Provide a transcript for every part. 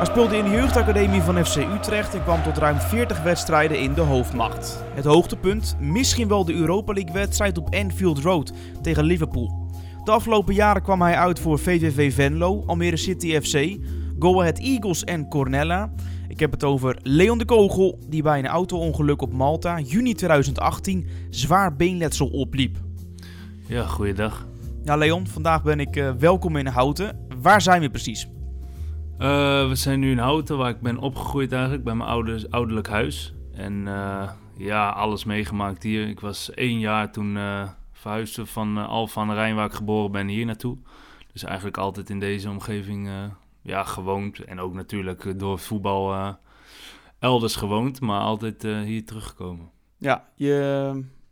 Hij speelde in de jeugdacademie van FC Utrecht en kwam tot ruim 40 wedstrijden in de hoofdmacht. Het hoogtepunt, misschien wel de Europa League wedstrijd op Anfield Road tegen Liverpool. De afgelopen jaren kwam hij uit voor VVV Venlo, Almere City FC, Go Ahead Eagles en Cornella. Ik heb het over Leon de Kogel, die bij een auto-ongeluk op Malta juni 2018 zwaar beenletsel opliep. Ja, goeiedag. Ja, Leon, vandaag ben ik uh, welkom in Houten. Waar zijn we precies? Uh, we zijn nu in Houten, waar ik ben opgegroeid eigenlijk, bij mijn ouders, ouderlijk huis. En uh, ja, alles meegemaakt hier. Ik was één jaar toen verhuisde van uh, Alphen aan Rijn, waar ik geboren ben, hier naartoe. Dus eigenlijk altijd in deze omgeving ja, gewoond. En ook natuurlijk door voetbal elders gewoond, maar altijd hier teruggekomen. Ja, je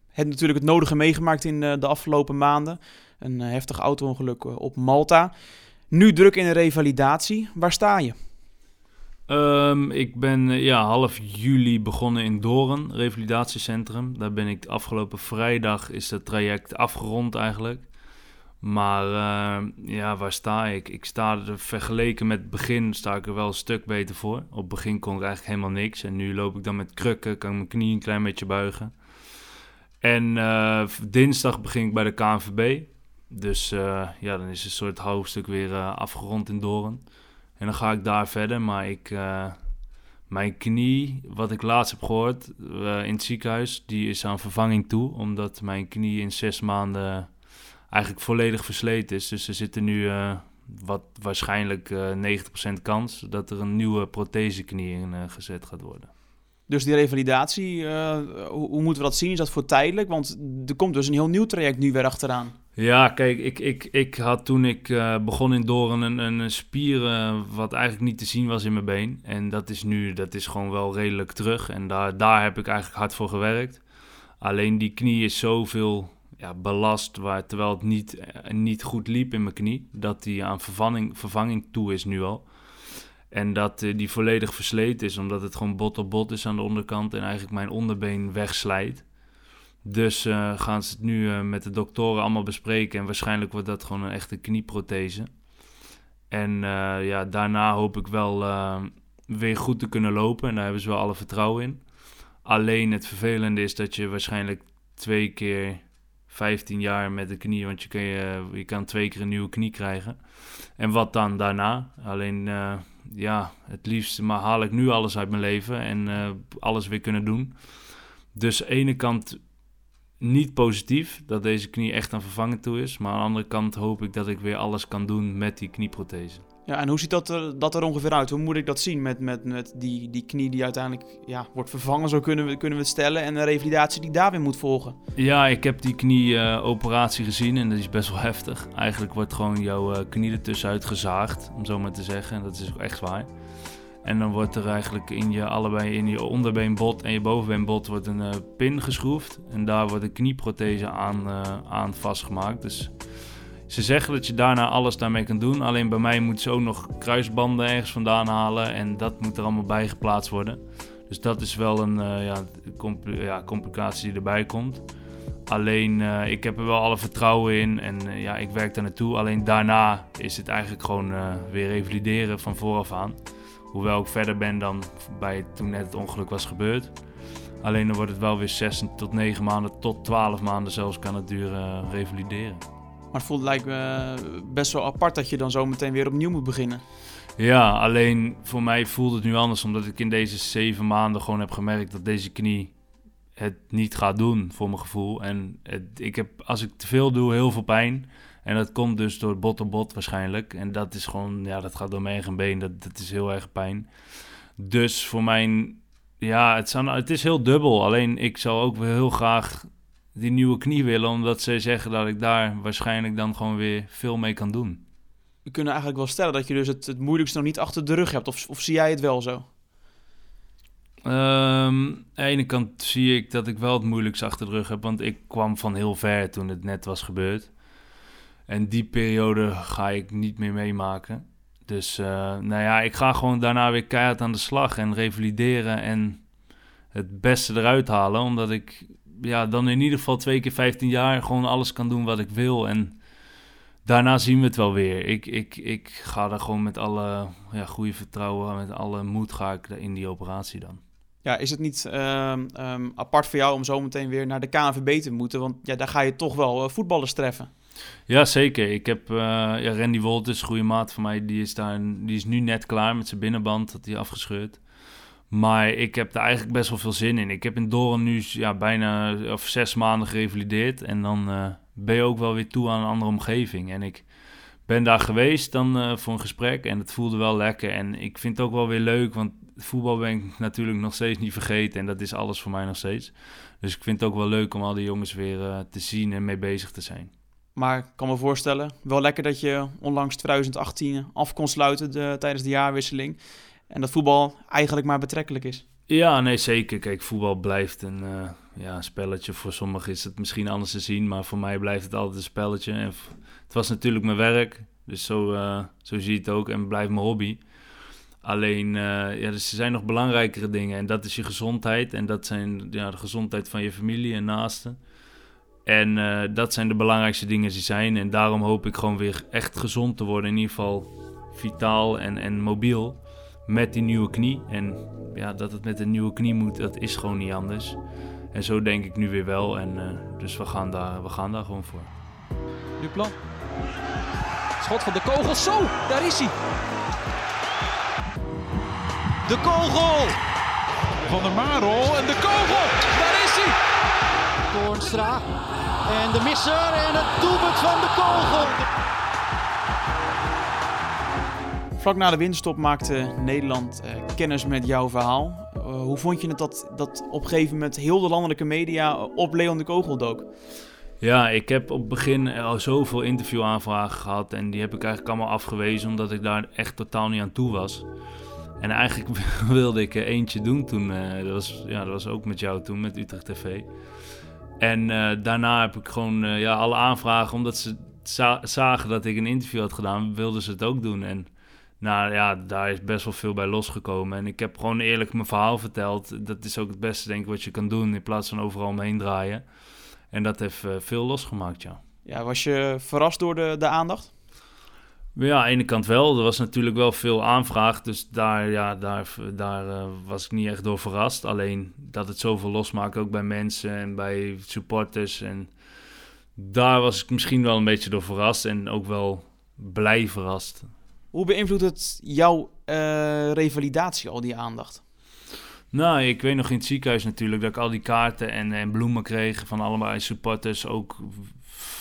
hebt natuurlijk het nodige meegemaakt in de afgelopen maanden. Een heftig auto-ongeluk op Malta. Nu druk in de revalidatie. Waar sta je? Um, ik ben ja, half juli begonnen in Doren, revalidatiecentrum. Daar ben ik afgelopen vrijdag is het traject afgerond eigenlijk. Maar uh, ja, waar sta ik? Ik sta er vergeleken met het begin sta ik er wel een stuk beter voor. Op het begin kon ik eigenlijk helemaal niks. En nu loop ik dan met krukken, kan ik mijn knie een klein beetje buigen. En uh, dinsdag begin ik bij de KNVB. Dus uh, ja, dan is een soort hoofdstuk weer uh, afgerond in Doren. En dan ga ik daar verder. Maar ik, uh, mijn knie, wat ik laatst heb gehoord in het ziekenhuis, die is aan vervanging toe. Omdat mijn knie in zes maanden eigenlijk volledig versleten is. Dus er zitten nu wat waarschijnlijk 90% kans dat er een nieuwe protheseknie in gezet gaat worden. Dus die revalidatie, hoe, hoe moeten we dat zien? Is dat voor tijdelijk? Want er komt dus een heel nieuw traject nu weer achteraan. Ja, kijk, ik, ik, ik had toen ik uh, begon in Doren een, een spier uh, wat eigenlijk niet te zien was in mijn been. En dat is nu, dat is gewoon wel redelijk terug. En daar, daar heb ik eigenlijk hard voor gewerkt. Alleen die knie is zoveel ja, belast, waar, terwijl het niet, niet goed liep in mijn knie, dat die aan vervanging, vervanging toe is nu al. En dat die volledig versleten is, omdat het gewoon bot op bot is aan de onderkant en eigenlijk mijn onderbeen wegslijt. Dus uh, gaan ze het nu uh, met de doktoren allemaal bespreken. En waarschijnlijk wordt dat gewoon een echte knieprothese. En ja, daarna hoop ik wel weer goed te kunnen lopen. En daar hebben ze wel alle vertrouwen in. Alleen het vervelende is dat je waarschijnlijk twee keer 15 jaar met de knie. Want je kan, je, je kan twee keer een nieuwe knie krijgen. En wat dan daarna? Alleen ja, het liefst maar haal ik nu alles uit mijn leven. En alles weer kunnen doen. Dus aan de ene kant niet positief dat deze knie echt aan vervangen toe is. Maar aan de andere kant hoop ik dat ik weer alles kan doen met die knieprothese. Ja, en hoe ziet dat er, dat er ongeveer uit? Hoe moet ik dat zien met, met, met die, die knie die uiteindelijk ja, wordt vervangen, zo kunnen we, kunnen we het stellen, en de revalidatie die daar weer moet volgen? Ja, ik heb die knieoperatie uh, gezien en dat is best wel heftig. Eigenlijk wordt gewoon jouw uh, knie ertussenuit gezaagd, om zo maar te zeggen. En dat is ook echt waar. En dan wordt er eigenlijk in je allebei in je onderbeenbot en je bovenbeenbot wordt een uh, pin geschroefd. En daar wordt een knieprothese aan, aan vastgemaakt. Dus ze zeggen dat je daarna alles daarmee kan doen. Alleen bij mij moeten ze ook nog kruisbanden ergens vandaan halen. En dat moet er allemaal bij geplaatst worden. Dus dat is wel een uh, ja, ja, complicatie die erbij komt. Alleen ik heb er wel alle vertrouwen in en ja, ik werk daar naartoe. Alleen daarna is het eigenlijk gewoon weer revalideren van vooraf aan. Hoewel ik verder ben dan bij toen net het ongeluk was gebeurd. Alleen dan wordt het wel weer 6 tot 9 maanden, tot 12 maanden zelfs kan het duren revalideren. Maar het voelt lijkt me best wel apart dat je dan zo meteen weer opnieuw moet beginnen. Ja, alleen voor mij voelt het nu anders, omdat ik in deze 7 maanden gewoon heb gemerkt dat deze knie het niet gaat doen voor mijn gevoel. En ik heb, als ik te veel doe, heel veel pijn. En dat komt dus door bot op bot waarschijnlijk. En dat is gewoon, ja, dat gaat door mijn eigen been. Dat, dat is heel erg pijn. Dus voor mijn, ja, het, het is heel dubbel. Alleen ik zou ook heel graag die nieuwe knie willen. Omdat ze zeggen dat ik daar waarschijnlijk dan gewoon weer veel mee kan doen. We kunnen eigenlijk wel stellen dat je dus het, het moeilijkste nog niet achter de rug hebt. Of, of zie jij het wel zo? Um, aan de ene kant zie ik dat ik wel het moeilijkste achter de rug heb. Want ik kwam van heel ver toen het net was gebeurd. En die periode ga ik niet meer meemaken. Dus uh, nou ja, ik ga gewoon daarna weer keihard aan de slag en revalideren en het beste eruit halen. Omdat ik ja, dan in ieder geval twee keer 15 jaar gewoon alles kan doen wat ik wil. En daarna zien we het wel weer. Ik, ik, ik ga er gewoon met alle ja, goede vertrouwen, met alle moed ga ik in die operatie dan. Ja, is het niet ehm, ehm, apart voor jou om zo meteen weer naar de KNVB te moeten? Want ja, daar ga je toch wel uh, voetballers treffen. Ja, zeker. Ik heb uh, ja, Randy Wolters, goede maat van mij, die is, daar, die is nu net klaar met zijn binnenband, dat hij afgescheurd. Maar ik heb er eigenlijk best wel veel zin in. Ik heb in Doren nu ja, bijna of zes maanden gerevalideerd. En dan uh, ben je ook wel weer toe aan een andere omgeving. En ik ben daar geweest dan uh, voor een gesprek en het voelde wel lekker. En ik vind het ook wel weer leuk, want voetbal ben ik natuurlijk nog steeds niet vergeten. En dat is alles voor mij nog steeds. Dus ik vind het ook wel leuk om al die jongens weer uh, te zien en mee bezig te zijn. Maar ik kan me voorstellen, wel lekker dat je onlangs 2018 af kon sluiten de, tijdens de jaarwisseling. En dat voetbal eigenlijk maar betrekkelijk is. Ja, nee, zeker. Kijk, voetbal blijft een uh, ja, spelletje. Voor sommigen is het misschien anders te zien, maar voor mij blijft het altijd een spelletje. En het was natuurlijk mijn werk, dus zo, uh, zo zie je het ook en blijft mijn hobby. Alleen, uh, ja, dus er zijn nog belangrijkere dingen en dat is je gezondheid. En dat zijn ja, de gezondheid van je familie en naasten. En dat zijn de belangrijkste dingen die zijn. En daarom hoop ik gewoon weer echt gezond te worden. In ieder geval vitaal en, en mobiel. Met die nieuwe knie. En ja, dat het met een nieuwe knie moet, dat is gewoon niet anders. En zo denk ik nu weer wel. En uh, dus we gaan, daar, we gaan daar gewoon voor. Nu plan. Schot van de kogel. Zo, daar is hij. De kogel. Van der Marel en de kogel. Daar is hij. Toornstra. En de misser en het doelpunt van de kogel. Vlak na de winststop maakte Nederland uh, kennis met jouw verhaal. Uh, hoe vond je het dat, dat op een gegeven moment heel de landelijke media op Leon de Kogel dook? Ja, ik heb op het begin al zoveel interviewaanvragen gehad en die heb ik eigenlijk allemaal afgewezen omdat ik daar echt totaal niet aan toe was. En eigenlijk wilde ik eentje doen toen, dat, was, ja, dat was ook met jou toen, met Utrecht TV. En daarna heb ik gewoon ja, alle aanvragen, omdat ze za zagen dat ik een interview had gedaan, wilden ze het ook doen. En nou ja, daar is best wel veel bij losgekomen. En ik heb gewoon eerlijk mijn verhaal verteld. Dat is ook het beste, denk ik, wat je kan doen, in plaats van overal omheen draaien. En dat heeft uh, veel losgemaakt, ja. Ja, was je verrast door de, de aandacht? Ja, aan de ene kant wel. Er was natuurlijk wel veel aanvraag. Dus daar, ja, daar, daar uh, was ik niet echt door verrast. Alleen dat het zoveel losmaakt, ook bij mensen en bij supporters. En daar was ik misschien wel een beetje door verrast. En ook wel blij verrast. Hoe beïnvloedt het jouw uh, revalidatie, al die aandacht? Nou, ik weet nog in het ziekenhuis natuurlijk dat ik al die kaarten en, en bloemen kreeg van allemaal supporters. Ook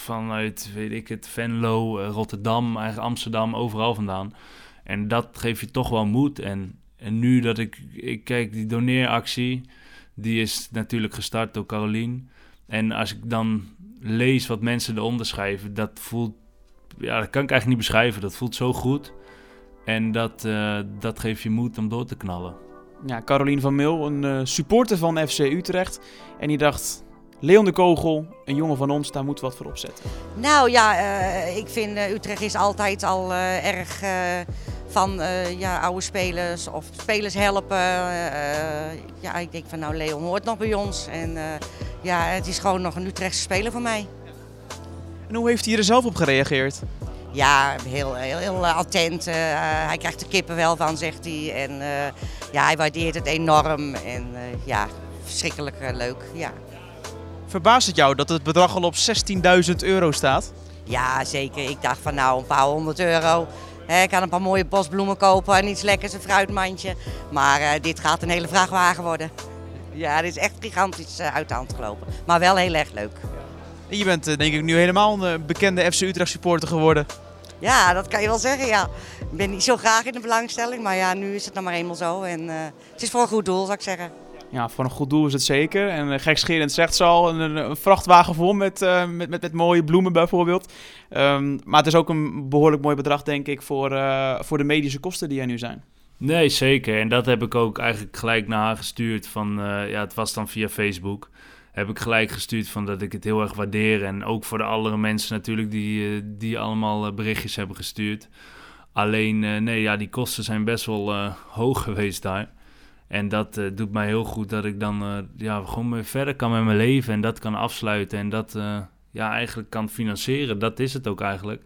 vanuit, weet ik het, Venlo, Rotterdam, eigenlijk Amsterdam, overal vandaan. En dat geeft je toch wel moed. En, en nu dat ik, ik kijk, die doneeractie, die is natuurlijk gestart door Carolien. En als ik dan lees wat mensen eronder schrijven, dat voelt, ja, dat kan ik eigenlijk niet beschrijven. Dat voelt zo goed. En dat, uh, dat geeft je moed om door te knallen. Ja, Carolien van Mil, een uh, supporter van FC Utrecht. En die dacht, Leon de Kogel, een jongen van ons, daar moeten we wat voor opzetten. Nou ja, uh, ik vind uh, Utrecht is altijd al uh, erg van ja, oude spelers of spelers helpen. ja, ik denk van nou, Leon hoort nog bij ons. En ja, het is gewoon nog een Utrechtse speler voor mij. En hoe heeft hij er zelf op gereageerd? Ja, heel, heel, heel attent. hij krijgt er kippen wel van, zegt hij. En ja, hij waardeert het enorm. En ja, verschrikkelijk leuk, ja. Verbaast het jou dat het bedrag al op 16.000 euro staat? Ja, zeker. Ik dacht van nou, een paar honderd euro. Ik kan een paar mooie bosbloemen kopen en iets lekkers, een fruitmandje. Maar dit gaat een hele vrachtwagen worden. Ja, dit is echt gigantisch uit de hand gelopen. Maar wel heel erg leuk. Je bent uh, denk ik nu helemaal een bekende FC Utrecht supporter geworden. Ja, dat kan je wel zeggen, ja. Ik ben niet zo graag in de belangstelling, maar ja, nu is het nog maar eenmaal zo. En het is voor een goed doel, zou ik zeggen ja, voor een goed doel is het zeker. En uh, gekscherend zegt ze al, een, een, vrachtwagen vol met, uh, met, met, met, mooie bloemen bijvoorbeeld. Um, maar het is ook een behoorlijk mooi bedrag, denk ik, voor, uh, voor de medische kosten die er nu zijn. Nee, zeker. En dat heb ik ook eigenlijk gelijk naar haar gestuurd. Van, ja, het was dan via Facebook. Heb ik gelijk gestuurd van dat ik het heel erg waardeer. En ook voor de andere mensen natuurlijk die, die allemaal berichtjes hebben gestuurd. Alleen, nee, ja, die kosten zijn best wel hoog geweest daar. En dat doet mij heel goed dat ik dan ja, gewoon weer verder kan met mijn leven en dat kan afsluiten en dat ja, eigenlijk kan financieren. Dat is het ook eigenlijk.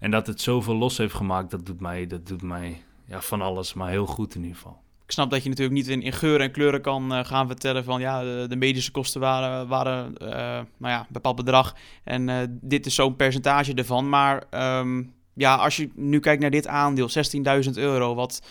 En dat het zoveel los heeft gemaakt, dat doet mij, dat doet mij ja, van alles, maar heel goed in ieder geval. Ik snap dat je natuurlijk niet in, geuren en kleuren kan uh, gaan vertellen van ja, de, medische kosten waren, waren uh, nou ja, bepaald bedrag. En uh, dit is zo'n percentage ervan. Maar um, ja, als je nu kijkt naar dit aandeel, 16.000 euro, wat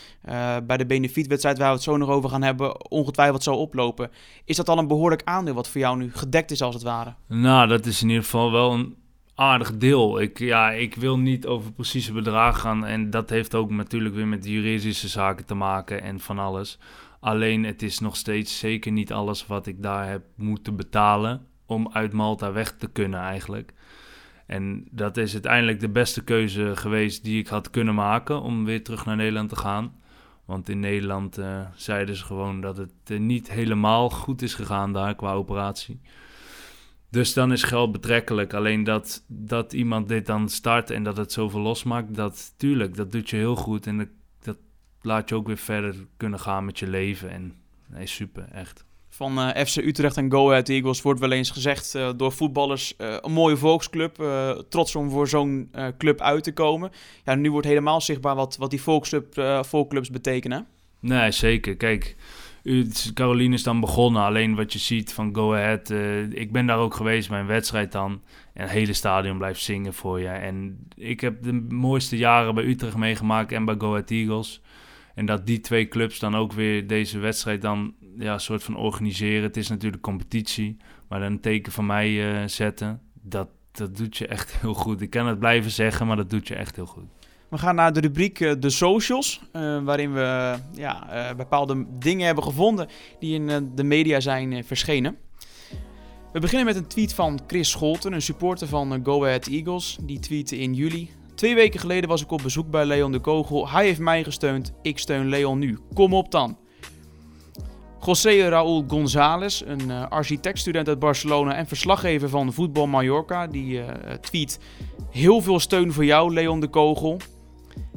bij de benefietwedstrijd waar we het zo nog over gaan hebben, ongetwijfeld zal oplopen. Is dat al een behoorlijk aandeel wat voor jou nu gedekt is als het ware? Nou, dat is in ieder geval wel een aardig deel. Ik, ja, ik wil niet over precieze bedragen gaan en dat heeft ook natuurlijk weer met juridische zaken te maken en van alles. Alleen het is nog steeds zeker niet alles wat ik daar heb moeten betalen om uit Malta weg te kunnen eigenlijk. En dat is uiteindelijk de beste keuze geweest die ik had kunnen maken om weer terug naar Nederland te gaan. Want in Nederland uh, zeiden ze gewoon dat het uh, niet helemaal goed is gegaan daar qua operatie. Dus dan is geld betrekkelijk. Alleen dat, dat iemand dit dan start en dat het zoveel losmaakt, dat tuurlijk, dat doet je heel goed. En dat, dat laat je ook weer verder kunnen gaan met je leven. En nee, super, echt van uh, eh, FC Utrecht en Go Ahead Eagles wordt wel eens gezegd uh, door voetballers uh, een mooie volksclub. trots om voor zo'n club uit te komen. Ja, nu wordt helemaal zichtbaar wat, wat die volksclub, volksclubs betekenen. Nee, zeker. Kijk, Caroline is dan begonnen. Alleen wat je ziet van Go Ahead. ik ben daar ook geweest bij een wedstrijd dan. En het hele stadion blijft zingen voor je. En ik heb de mooiste jaren bij Utrecht meegemaakt en bij Go Ahead Eagles. En dat die twee clubs dan ook weer deze wedstrijd dan ja, soort van organiseren. Het is natuurlijk competitie, maar dan een teken van mij uh, zetten, dat, dat doet je echt heel goed. Ik kan het blijven zeggen, maar dat doet je echt heel goed. We gaan naar de rubriek uh, De Socials, uh, waarin we ja, bepaalde dingen hebben gevonden die in de media zijn verschenen. We beginnen met een tweet van Chris Scholten, een supporter van Go Ahead Eagles. Die tweette in juli. Twee weken geleden was ik op bezoek bij Leon de Kogel. Hij heeft mij gesteund, ik steun Leon nu. Kom op dan. José Raúl González, een architectstudent uit Barcelona en verslaggever van Voetbal Mallorca, die uh, tweet heel veel steun voor jou, Leon de Kogel.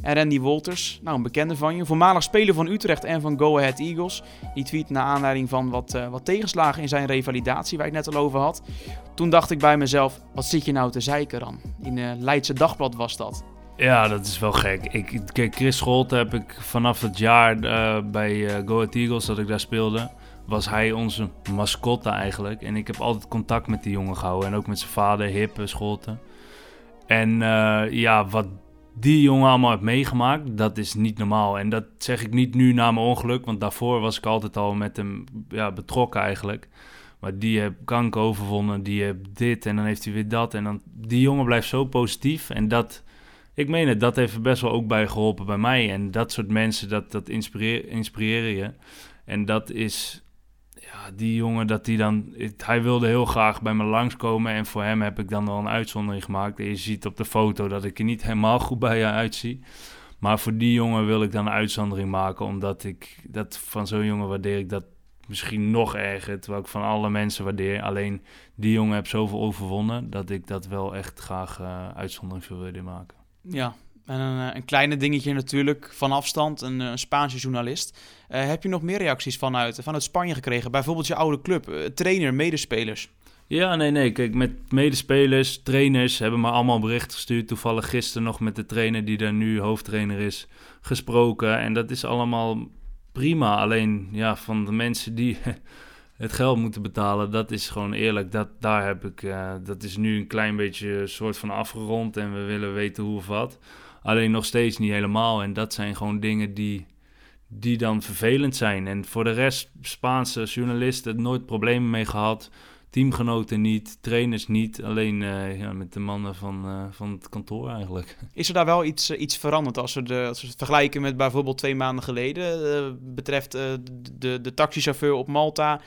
En Randy Wolters, nou een bekende van je, voormalig speler van Utrecht en van Go Ahead Eagles. Die tweet naar aanleiding van wat, uh, wat tegenslagen in zijn revalidatie, waar ik net al over had. Toen dacht ik bij mezelf, wat zit je nou te zeiken dan? In uh, Leidse Dagblad was dat. Ja, dat is wel gek. Ik, kijk, Chris Scholte heb ik vanaf het jaar uh, bij Go Ahead Eagles dat ik daar speelde, was hij onze mascotte eigenlijk. En ik heb altijd contact met die jongen gehouden. En ook met zijn vader, Hip Scholte. En ja, wat die jongen allemaal heeft meegemaakt, dat is niet normaal. En dat zeg ik niet nu na mijn ongeluk, want daarvoor was ik altijd al met hem ja, betrokken eigenlijk. Maar die heeft kanker overwonnen, die heeft dit en dan heeft hij weer dat. En dan, die jongen blijft zo positief en dat ik meen het, dat heeft er best wel ook bij geholpen bij mij. En dat soort mensen, dat, dat inspireer, inspireren je. En dat is, ja, die jongen, dat die dan, hij wilde heel graag bij me langskomen. En voor hem heb ik dan wel een uitzondering gemaakt. En je ziet op de foto dat ik er niet helemaal goed bij je uitzie. Maar voor die jongen wil ik dan een uitzondering maken, omdat ik dat van zo'n jongen waardeer ik dat misschien nog erger, terwijl ik van alle mensen waardeer. Alleen die jongen heeft zoveel overwonnen dat ik dat wel echt graag uh, uitzondering voor wilde maken. Ja, en een, eh, een kleine dingetje natuurlijk, van afstand, een, een Spaanse journalist. Uh, heb je nog meer reacties vanuit, vanuit Spanje gekregen? Bijvoorbeeld je oude club, trainer, medespelers? Ja, nee, nee. Kijk, met medespelers, trainers hebben me allemaal bericht gestuurd. Toevallig gisteren nog met de trainer die daar nu hoofdtrainer is, gesproken. En dat is allemaal prima. Alleen, ja, van de mensen die het geld moeten betalen, dat is gewoon eerlijk. Dat, daar heb ik, dat is nu een klein beetje soort van afgerond en we willen weten hoe of wat. Alleen nog steeds niet helemaal. En dat zijn gewoon dingen die, die dan vervelend zijn. En voor de rest, Spaanse journalisten, nooit problemen mee gehad teamgenoten niet, trainers niet. Alleen uh, ja, met de mannen van, uh, van het kantoor eigenlijk. Is er daar wel iets, uh, iets veranderd als we, de, als we het vergelijken met bijvoorbeeld twee maanden geleden? betreft de, de taxichauffeur op Malta,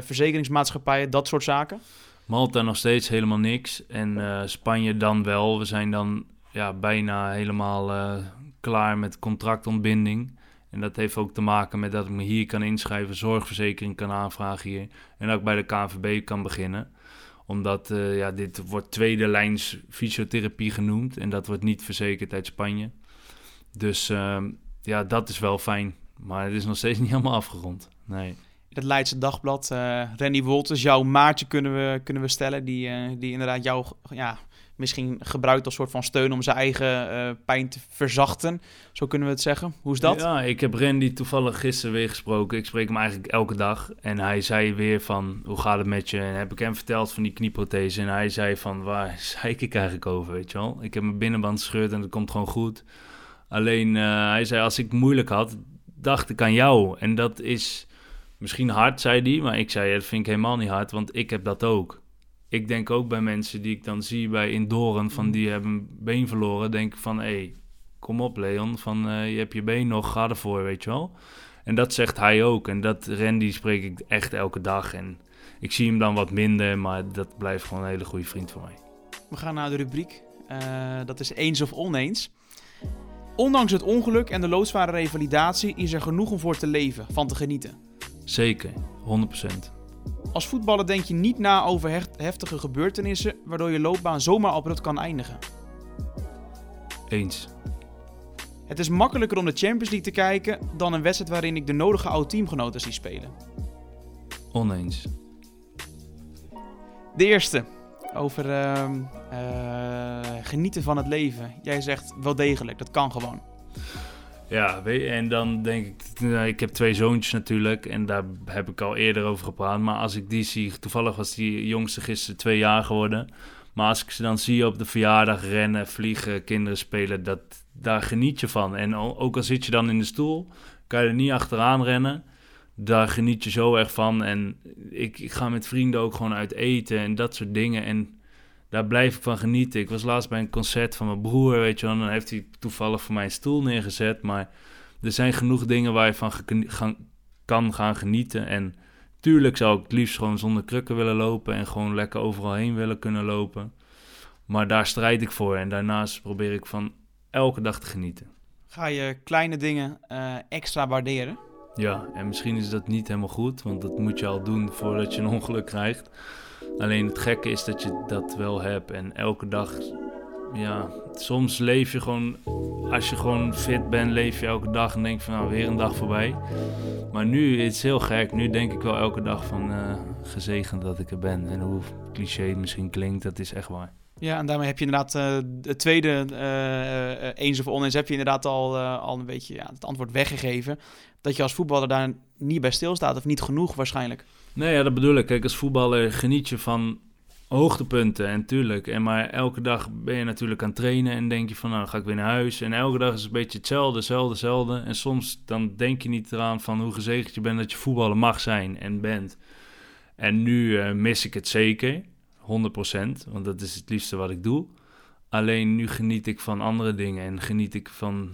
verzekeringsmaatschappijen, dat soort zaken? Malta nog steeds helemaal niks. En Spanje dan wel. We zijn dan ja, bijna helemaal klaar met contractontbinding. En dat heeft ook te maken met dat ik me hier kan inschrijven, zorgverzekering kan aanvragen hier. En dat ik bij de KNVB kan beginnen. Omdat uh, ja, dit wordt tweede lijns fysiotherapie genoemd. En dat wordt niet verzekerd uit Spanje. Dus uh, ja, dat is wel fijn. Maar het is nog steeds niet helemaal afgerond. Nee. Het Leidse Dagblad, uh, Randy Wolters, jouw maatje kunnen we, kunnen we stellen. Die, die inderdaad jou ja, misschien gebruikt als soort van steun om zijn eigen eh, pijn te verzachten. Zo kunnen we het zeggen. Hoe is dat? Ja, ik heb Randy toevallig gisteren weer gesproken. Ik spreek hem eigenlijk elke dag. En hij zei weer van, hoe gaat het met je? En heb ik hem verteld van die knieprothese. En hij zei van, waar zei ik eigenlijk over, weet je wel? Ik heb mijn binnenband gescheurd en dat komt gewoon goed. Alleen, uh, hij zei, als ik moeilijk had, dacht ik aan jou. En dat is misschien hard, zei hij. Maar ik zei, dat vind ik helemaal niet hard, want ik heb dat ook. Ik denk ook bij mensen die ik dan zie bij Indoren, van die hebben een been verloren, denk ik van, hé, hey, kom op Leon, van uh, je hebt je been nog, ga ervoor, weet je wel. En dat zegt hij ook. En dat Randy spreek ik echt elke dag. En ik zie hem dan wat minder, maar dat blijft gewoon een hele goede vriend van mij. We gaan naar de rubriek. Uh, dat is eens of oneens. Ondanks het ongeluk en de loodzware revalidatie is er genoeg om voor te leven, van te genieten. Zeker, 100%. Als voetballer denk je niet na over heftige gebeurtenissen, waardoor je loopbaan zomaar abrupt kan eindigen. Eens. Het is makkelijker om de Champions League te kijken dan een wedstrijd waarin ik de nodige oud-teamgenoten zie spelen. Oneens. De eerste. Over uh, uh, genieten van het leven. Jij zegt wel degelijk, dat kan gewoon. Ja, en dan denk ik, nou, ik heb twee zoontjes natuurlijk en daar heb ik al eerder over gepraat. Maar als ik die zie, toevallig was die jongste gisteren twee jaar geworden. Maar als ik ze dan zie op de verjaardag rennen, vliegen, kinderen spelen, dat, daar geniet je van. En ook al zit je dan in de stoel, kan je er niet achteraan rennen. Daar geniet je zo erg van. En ik, ik ga met vrienden ook gewoon uit eten en dat soort dingen. En daar blijf ik van genieten. Ik was laatst bij een concert van mijn broer, weet je wel. Dan heeft hij toevallig voor mij een stoel neergezet. Maar er zijn genoeg dingen waar je van gaan, kan gaan genieten. En tuurlijk zou ik het liefst gewoon zonder krukken willen lopen. En gewoon lekker overal heen willen kunnen lopen. Maar daar strijd ik voor. En daarnaast probeer ik van elke dag te genieten. Ga je kleine dingen uh, extra waarderen? Ja, en misschien is dat niet helemaal goed. Want dat moet je al doen voordat je een ongeluk krijgt. Alleen het gekke is dat je dat wel hebt. En elke dag, ja, soms leef je gewoon, als je gewoon fit bent, leef je elke dag en denk van nou weer een dag voorbij. Maar nu, het is heel gek, nu denk ik wel elke dag van uh, gezegend dat ik er ben. En hoe cliché het misschien klinkt, dat is echt waar. Ja, en daarmee heb je inderdaad uh, het tweede uh, eens of oneens heb je inderdaad al, al een beetje ja, het antwoord weggegeven. Dat je als voetballer daar niet bij stilstaat of niet genoeg waarschijnlijk. Nee, ja, dat bedoel ik. Kijk, als voetballer geniet je van hoogtepunten en tuurlijk. En maar elke dag ben je natuurlijk aan het trainen en denk je van nou ga ik weer naar huis. En elke dag is een beetje hetzelfde, hetzelfde, hetzelfde. En soms dan denk je niet eraan van hoe gezegend je bent dat je voetballer mag zijn en bent. En nu uh, mis ik het zeker, 100%, want dat is het liefste wat ik doe. Alleen nu geniet ik van andere dingen en geniet ik van,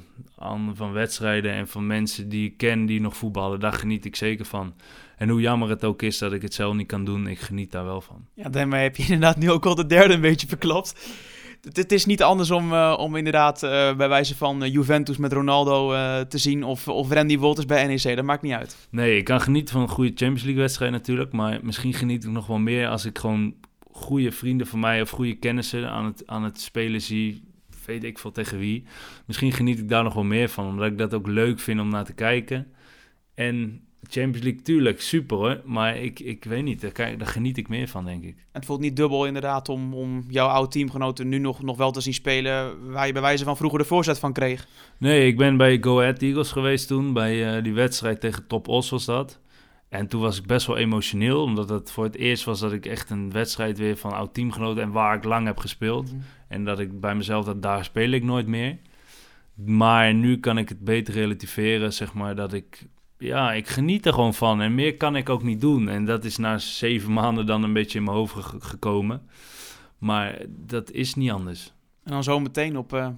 van wedstrijden en van mensen die ik ken die nog voetballen. Daar geniet ik zeker van. En hoe jammer het ook is dat ik het zelf niet kan doen, ik geniet daar wel van. Ja, daarmee heb je inderdaad nu ook al de derde een beetje verklapt. Het, is niet anders om, uh, om inderdaad uh, bij wijze van uh, Juventus met Ronaldo te zien of, of Randy Wolters bij NEC. Dat maakt niet uit. Nee, ik kan genieten van een goede Champions League wedstrijd natuurlijk. Maar misschien geniet ik nog wel meer als ik gewoon goede vrienden van mij of goede kennissen aan het, aan het spelen zie. Weet ik veel tegen wie. Misschien geniet ik daar nog wel meer van, omdat ik dat ook leuk vind om naar te kijken. En Champions League, tuurlijk, super hoor. Maar ik, ik weet niet, daar, daar geniet ik meer van, denk ik. Het voelt niet dubbel inderdaad om, om jouw oude teamgenoten nu nog, nog wel te zien spelen... waar je bij wijze van vroeger de voorzet van kreeg. Nee, ik ben bij Go Ahead Eagles geweest toen. Bij uh, die wedstrijd tegen Top Os was dat. En toen was ik best wel emotioneel, omdat het voor het eerst was dat ik echt een wedstrijd weer van oud teamgenoten en waar ik lang heb gespeeld. Mhm. En dat ik bij mezelf dat daar speel ik nooit meer. Maar nu kan ik het beter relativeren, zeg maar, dat ik ja, ik geniet er gewoon van. En meer kan ik ook niet doen. En dat is na zeven maanden dan een beetje in mijn hoofd gekomen. Maar dat is niet anders. En dan zo meteen op uh, eh,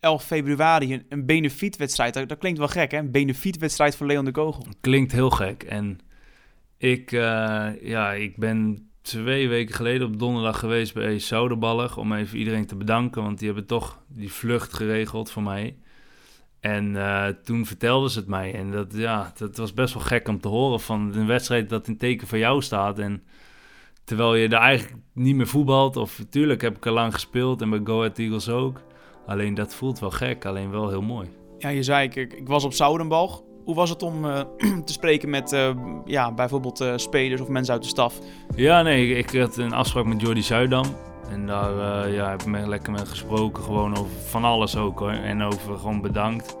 11 februari een, een benefietwedstrijd. Dat, dat, klinkt wel gek, hè? Een benefietwedstrijd voor Leon de Kogel. Klinkt heel gek. En ik, uh, ja, ik ben twee weken geleden op donderdag geweest bij Zouderballig... om even iedereen te bedanken, want die hebben toch die vlucht geregeld voor mij... En uh, toen vertelden ze het mij. En dat, ja, dat was best wel gek om te horen van een wedstrijd dat in teken van jou staat. En terwijl je er eigenlijk niet meer voetbalt. Of natuurlijk heb ik er lang gespeeld en bij Go Ahead Eagles ook. Alleen dat voelt wel gek, alleen wel heel mooi. Ja, je zei, ik, ik was op Zoudenbalg. Hoe was het om uh, te spreken met uh, ja, bijvoorbeeld spelers of mensen uit de staf? Ja, nee, ik, ik had een afspraak met Jordi Zuidam. En daar uh, ja, heb ik me lekker mee gesproken, gewoon over van alles ook hoor. En over gewoon bedankt.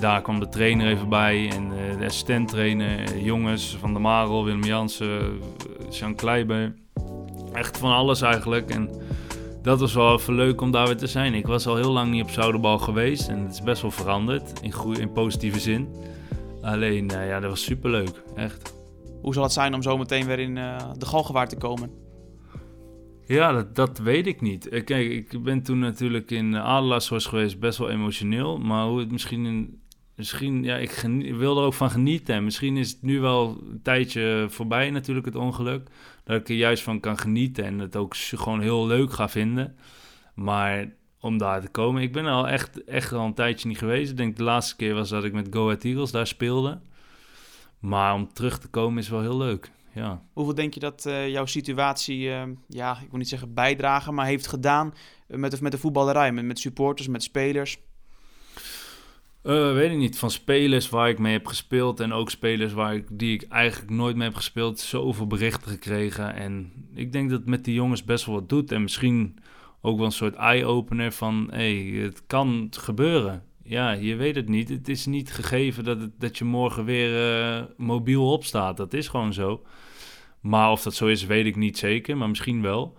Daar kwam de trainer even bij en uh, de assistent trainer, jongens van de Marel, Willem Jansen, Jean Kleiber. Echt van alles eigenlijk. En dat was wel even leuk om daar weer te zijn. Ik was al heel lang niet op Zouderbal geweest en het is best wel veranderd in, in positieve zin. Alleen, ja, dat was superleuk, echt. Hoe zal het zijn om zo meteen weer in de Galgenwaard te komen? Ja, dat, dat, weet ik niet. Eh, kijk, ik ben toen natuurlijk in Adelaarshorst geweest, best wel emotioneel. Maar hoe het misschien in, Misschien, ja, ik wil er ook van genieten. Misschien is het nu wel een tijdje voorbij natuurlijk, het ongeluk. Dat ik er juist van kan genieten en het ook gewoon heel leuk ga vinden. Maar om daar te komen, ik ben al echt, echt al een tijdje niet geweest. Ik denk de laatste keer was dat ik met Go Eagles daar speelde. Maar om terug te komen is wel heel leuk, ja. Hoeveel denk je dat uh, jouw situatie, uh, ja, ik wil niet zeggen bijdragen, maar heeft gedaan met, de, met de voetballerij, met, met supporters, met spelers? Uh, weet ik niet. Van spelers waar ik mee heb gespeeld en ook spelers waar ik, die ik eigenlijk nooit mee heb gespeeld, zoveel berichten gekregen. En ik denk dat het met die jongens best wel wat doet. En misschien ook wel een soort eye-opener van, hé, hey, het kan gebeuren. Ja, je weet het niet. Het is niet gegeven dat, het, dat je morgen weer uh, mobiel opstaat. Dat is gewoon zo. Maar of dat zo is, weet ik niet zeker, maar misschien wel.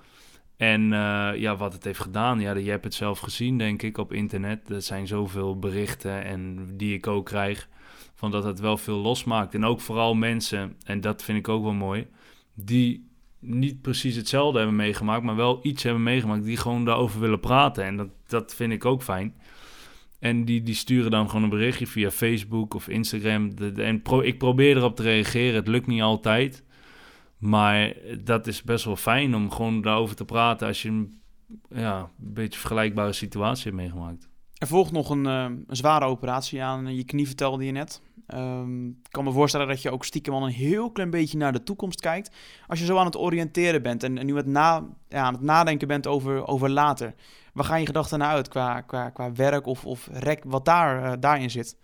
En uh, ja, wat het heeft gedaan, ja, je hebt het zelf gezien, denk ik, op internet. Er zijn zoveel berichten en die ik ook krijg, van dat het wel veel losmaakt. En ook vooral mensen, en dat vind ik ook wel mooi, die niet precies hetzelfde hebben meegemaakt, maar wel iets hebben meegemaakt, die gewoon daarover willen praten. En dat, dat vind ik ook fijn. En die, die sturen dan gewoon een berichtje via Facebook of Instagram. en pro, ik probeer erop te reageren. Het lukt niet altijd. Maar dat is best wel fijn om gewoon daarover te praten als je een, ja, een beetje vergelijkbare situatie hebt meegemaakt. Er volgt nog een, uh, een zware operatie aan je knie, vertelde je net. Um, ik kan me voorstellen dat je ook stiekem al een heel klein beetje naar de toekomst kijkt. Als je zo aan het oriënteren bent en, en nu na, ja, aan het nadenken bent over, over later. Waar gaan je gedachten naar uit qua, qua, qua werk of, of rek, wat daar, uh, daarin zit?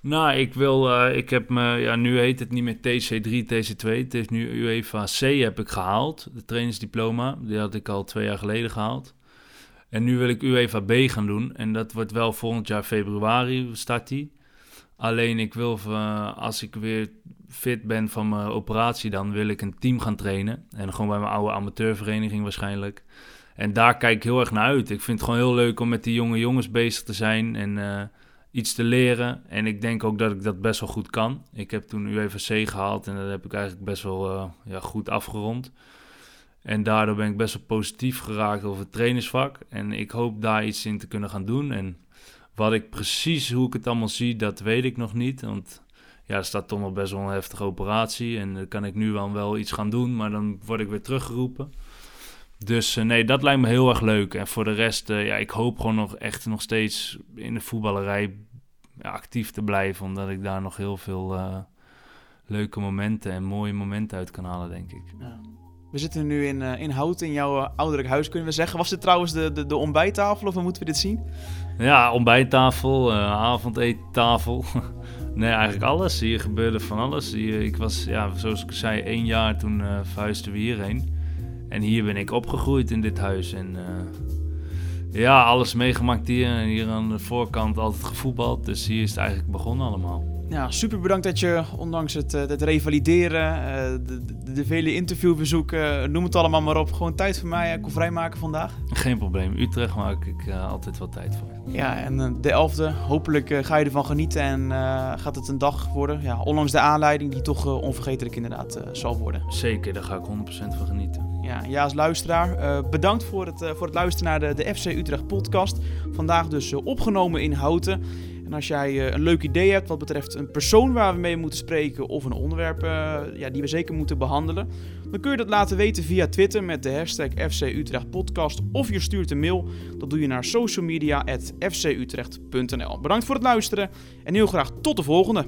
Nou, ik wil, uh, ik heb me, ja, nu heet het niet meer TC3, TC2. Het is nu UEFA C heb ik gehaald, de trainingsdiploma. Die had ik al twee jaar geleden gehaald. En nu wil ik UEFA B gaan doen. En dat wordt wel volgend jaar februari start die. Alleen ik wil, uh, als ik weer fit ben van mijn operatie, dan wil ik een team gaan trainen. En gewoon bij mijn oude amateurvereniging waarschijnlijk. En daar kijk ik heel erg naar uit. Ik vind het gewoon heel leuk om met die jonge jongens bezig te zijn. En uh, iets te leren. En ik denk ook dat ik dat best wel goed kan. Ik heb toen UEVC gehaald en dat heb ik eigenlijk best wel uh, ja, goed afgerond. En daardoor ben ik best wel positief geraakt over het trainersvak. En ik hoop daar iets in te kunnen gaan doen. En wat ik precies, hoe ik het allemaal zie, dat weet ik nog niet. Want ja, er staat toch nog best wel een heftige operatie. En dan kan ik nu wel, wel iets gaan doen, maar dan word ik weer teruggeroepen. Dus uh, nee, dat lijkt me heel erg leuk. En voor de rest, uh, ja, ik hoop gewoon nog echt nog steeds in de voetballerij ja, actief te blijven. Omdat ik daar nog heel veel uh, leuke momenten en mooie momenten uit kan halen, denk ik. Ja. We zitten nu in, in Hout, in jouw ouderlijk huis, kunnen we zeggen. Was dit trouwens de, de, de ontbijttafel of hoe moeten we dit zien? Ja, ontbijttafel, avondeettafel. nee, eigenlijk alles. Hier gebeurde van alles. Hier, ik was, ja, zoals ik zei, één jaar toen verhuisden we hierheen. En hier ben ik opgegroeid in dit huis. En uh, ja, alles meegemaakt hier. Hier aan de voorkant altijd gevoetbald. Dus hier is het eigenlijk begonnen allemaal. Ja, super bedankt dat je, ondanks het, eh, het revalideren, uh, de, de, de, vele interviewverzoeken, noem het allemaal maar op, gewoon tijd voor mij kon vrijmaken vandaag. Geen probleem. Utrecht maak ik uh, altijd wel tijd voor. Ja, en de 11e, hopelijk ga je ervan genieten en gaat het een dag worden. Ja, ondanks de aanleiding die toch onvergetelijk inderdaad zal worden. Zeker, daar ga ik 100% van genieten. Ja, ja als luisteraar, bedankt voor het, voor het luisteren naar de, de FC Utrecht podcast. Vandaag dus opgenomen in Houten. En als jij een leuk idee hebt wat betreft een persoon waar we mee moeten spreken of een onderwerp ja, die we zeker moeten behandelen, dan kun je dat laten weten via Twitter met de hashtag FC Utrecht Podcast of je stuurt een mail. Dat doe je naar socialmedia@fcutrecht.nl. Bedankt voor het luisteren en heel graag tot de volgende.